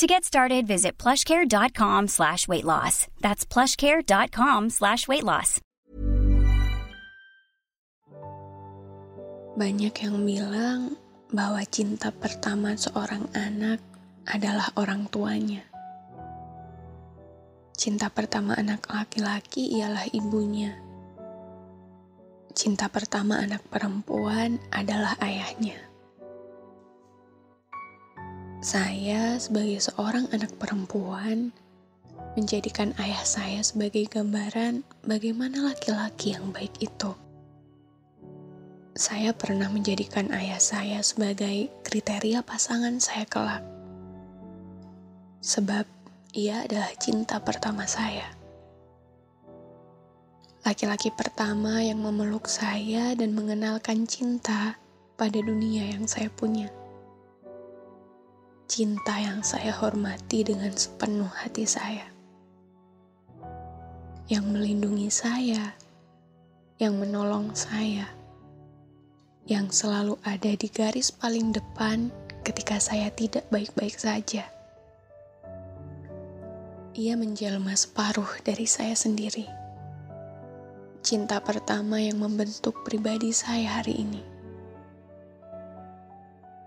To get started, visit plushcare.com slash weight loss. That's plushcare.com slash weight loss. Banyak yang bilang bahwa cinta pertama seorang anak adalah orang tuanya. Cinta pertama anak laki-laki ialah ibunya. Cinta pertama anak perempuan adalah ayahnya. Saya sebagai seorang anak perempuan menjadikan ayah saya sebagai gambaran bagaimana laki-laki yang baik itu. Saya pernah menjadikan ayah saya sebagai kriteria pasangan saya kelak. Sebab ia adalah cinta pertama saya. Laki-laki pertama yang memeluk saya dan mengenalkan cinta pada dunia yang saya punya cinta yang saya hormati dengan sepenuh hati saya, yang melindungi saya, yang menolong saya, yang selalu ada di garis paling depan ketika saya tidak baik-baik saja. Ia menjelma separuh dari saya sendiri. Cinta pertama yang membentuk pribadi saya hari ini.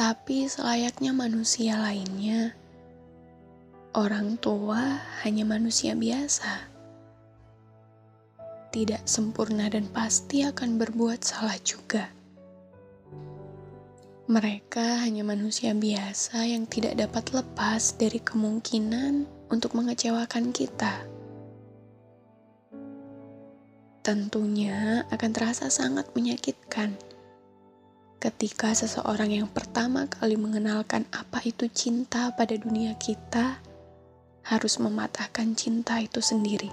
Tapi selayaknya manusia lainnya, orang tua hanya manusia biasa. Tidak sempurna dan pasti akan berbuat salah juga. Mereka hanya manusia biasa yang tidak dapat lepas dari kemungkinan untuk mengecewakan kita. Tentunya akan terasa sangat menyakitkan ketika seseorang yang pertama kali mengenalkan apa itu cinta pada dunia kita harus mematahkan cinta itu sendiri.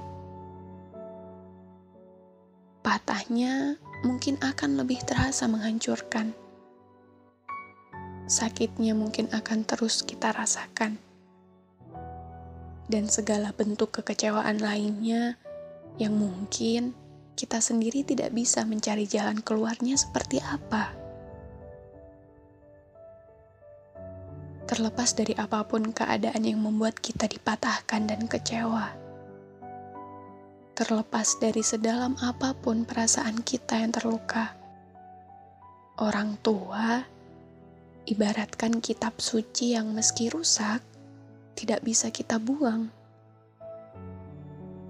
Patahnya mungkin akan lebih terasa menghancurkan. Sakitnya mungkin akan terus kita rasakan. Dan segala bentuk kekecewaan lainnya yang mungkin kita sendiri tidak bisa mencari jalan keluarnya seperti apa. Terlepas dari apa pun keadaan yang membuat kita dipatahkan dan kecewa. Terlepas dari sedalam apa pun perasaan kita yang terluka, orang tua ibaratkan kitab suci yang meski rusak tidak bisa kita buang,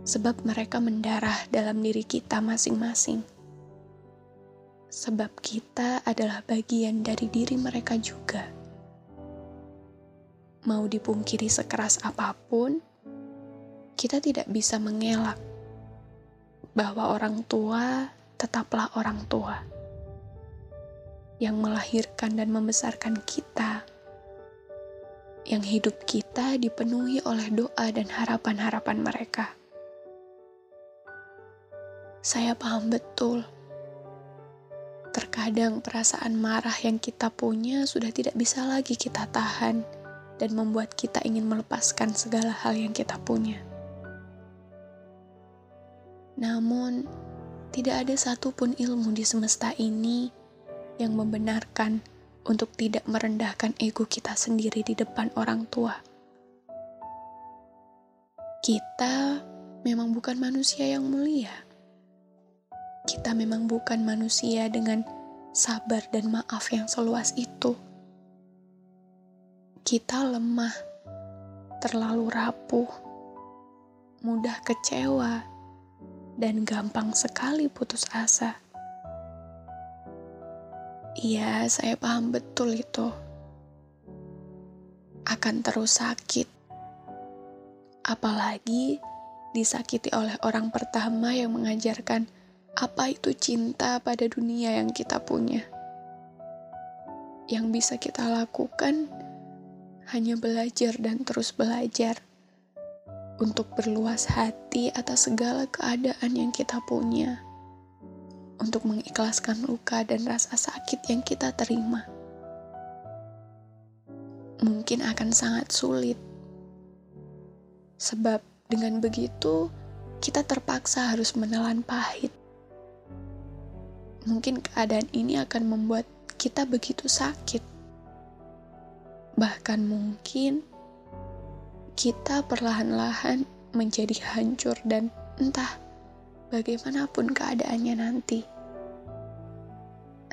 sebab mereka mendarah dalam diri kita masing-masing. Sebab kita adalah bagian dari diri mereka juga mau dipungkiri sekeras apa pun, kita tidak bisa mengelak bahwa orang tua tetaplah orang tua yang melahirkan dan membesarkan kita, yang hidup kita dipenuhi oleh doa dan harapan-harapan mereka. Saya paham betul. Terkadang perasaan marah yang kita punya sudah tidak bisa lagi kita tahan dan membuat kita ingin melepaskan segala hal yang kita punya. Namun, tidak ada satupun ilmu di semesta ini yang membenarkan untuk tidak merendahkan ego kita sendiri di depan orang tua. Kita memang bukan manusia yang mulia. Kita memang bukan manusia dengan sabar dan maaf yang seluas itu kita lemah, terlalu rapuh, mudah kecewa, dan gampang sekali putus asa. Iya, saya paham betul itu. Akan terus sakit. Apalagi disakiti oleh orang pertama yang mengajarkan apa itu cinta pada dunia yang kita punya. Yang bisa kita lakukan hanya belajar dan terus belajar. untuk berluas hati atas segala keadaan yang kita punya, untuk mengikhlaskan luka dan rasa sakit yang kita terima. Mungkin akan sangat sulit, sebab dengan begitu kita terpaksa harus menelan pahit. Mungkin keadaan ini akan membuat kita begitu sakit, bahkan mungkin kita perlahan-lahan menjadi hancur dan entah bagaimanapun keadaannya nanti.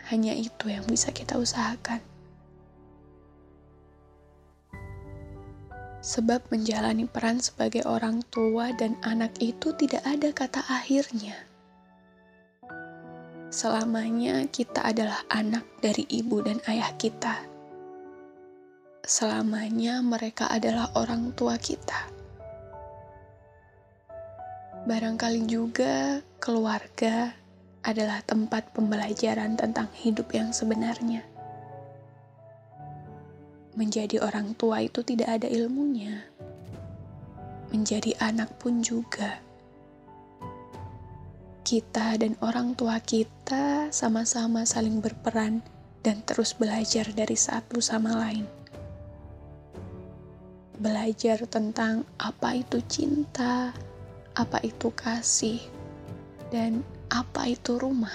Hanya itu yang bisa kita usahakan. Sebab menjalani peran sebagai orang tua dan anak itu tidak ada kata akhirnya. Selamanya kita adalah anak dari ibu dan ayah kita selamanya mereka adalah orang tua kita. Barangkali juga keluarga adalah tempat pembelajaran tentang hidup yang sebenarnya. Menjadi orang tua itu tidak ada ilmunya. Menjadi anak pun juga. Kita dan orang tua kita sama-sama saling berperan dan terus belajar dari satu sama lain belajar tentang apa itu cinta, apa itu kasih, dan apa itu rumah.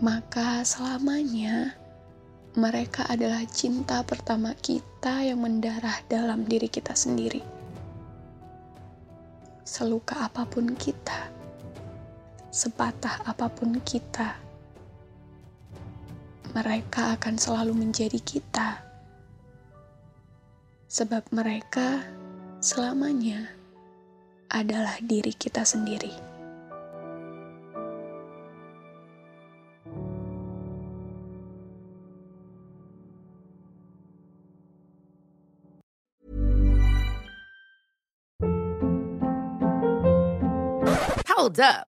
Maka selamanya mereka adalah cinta pertama kita yang mendarah dalam diri kita sendiri. Seluka apa pun kita, sepatah apa pun kita, mereka akan selalu menjadi kita sebab mereka selamanya adalah diri kita sendiri. Hold up.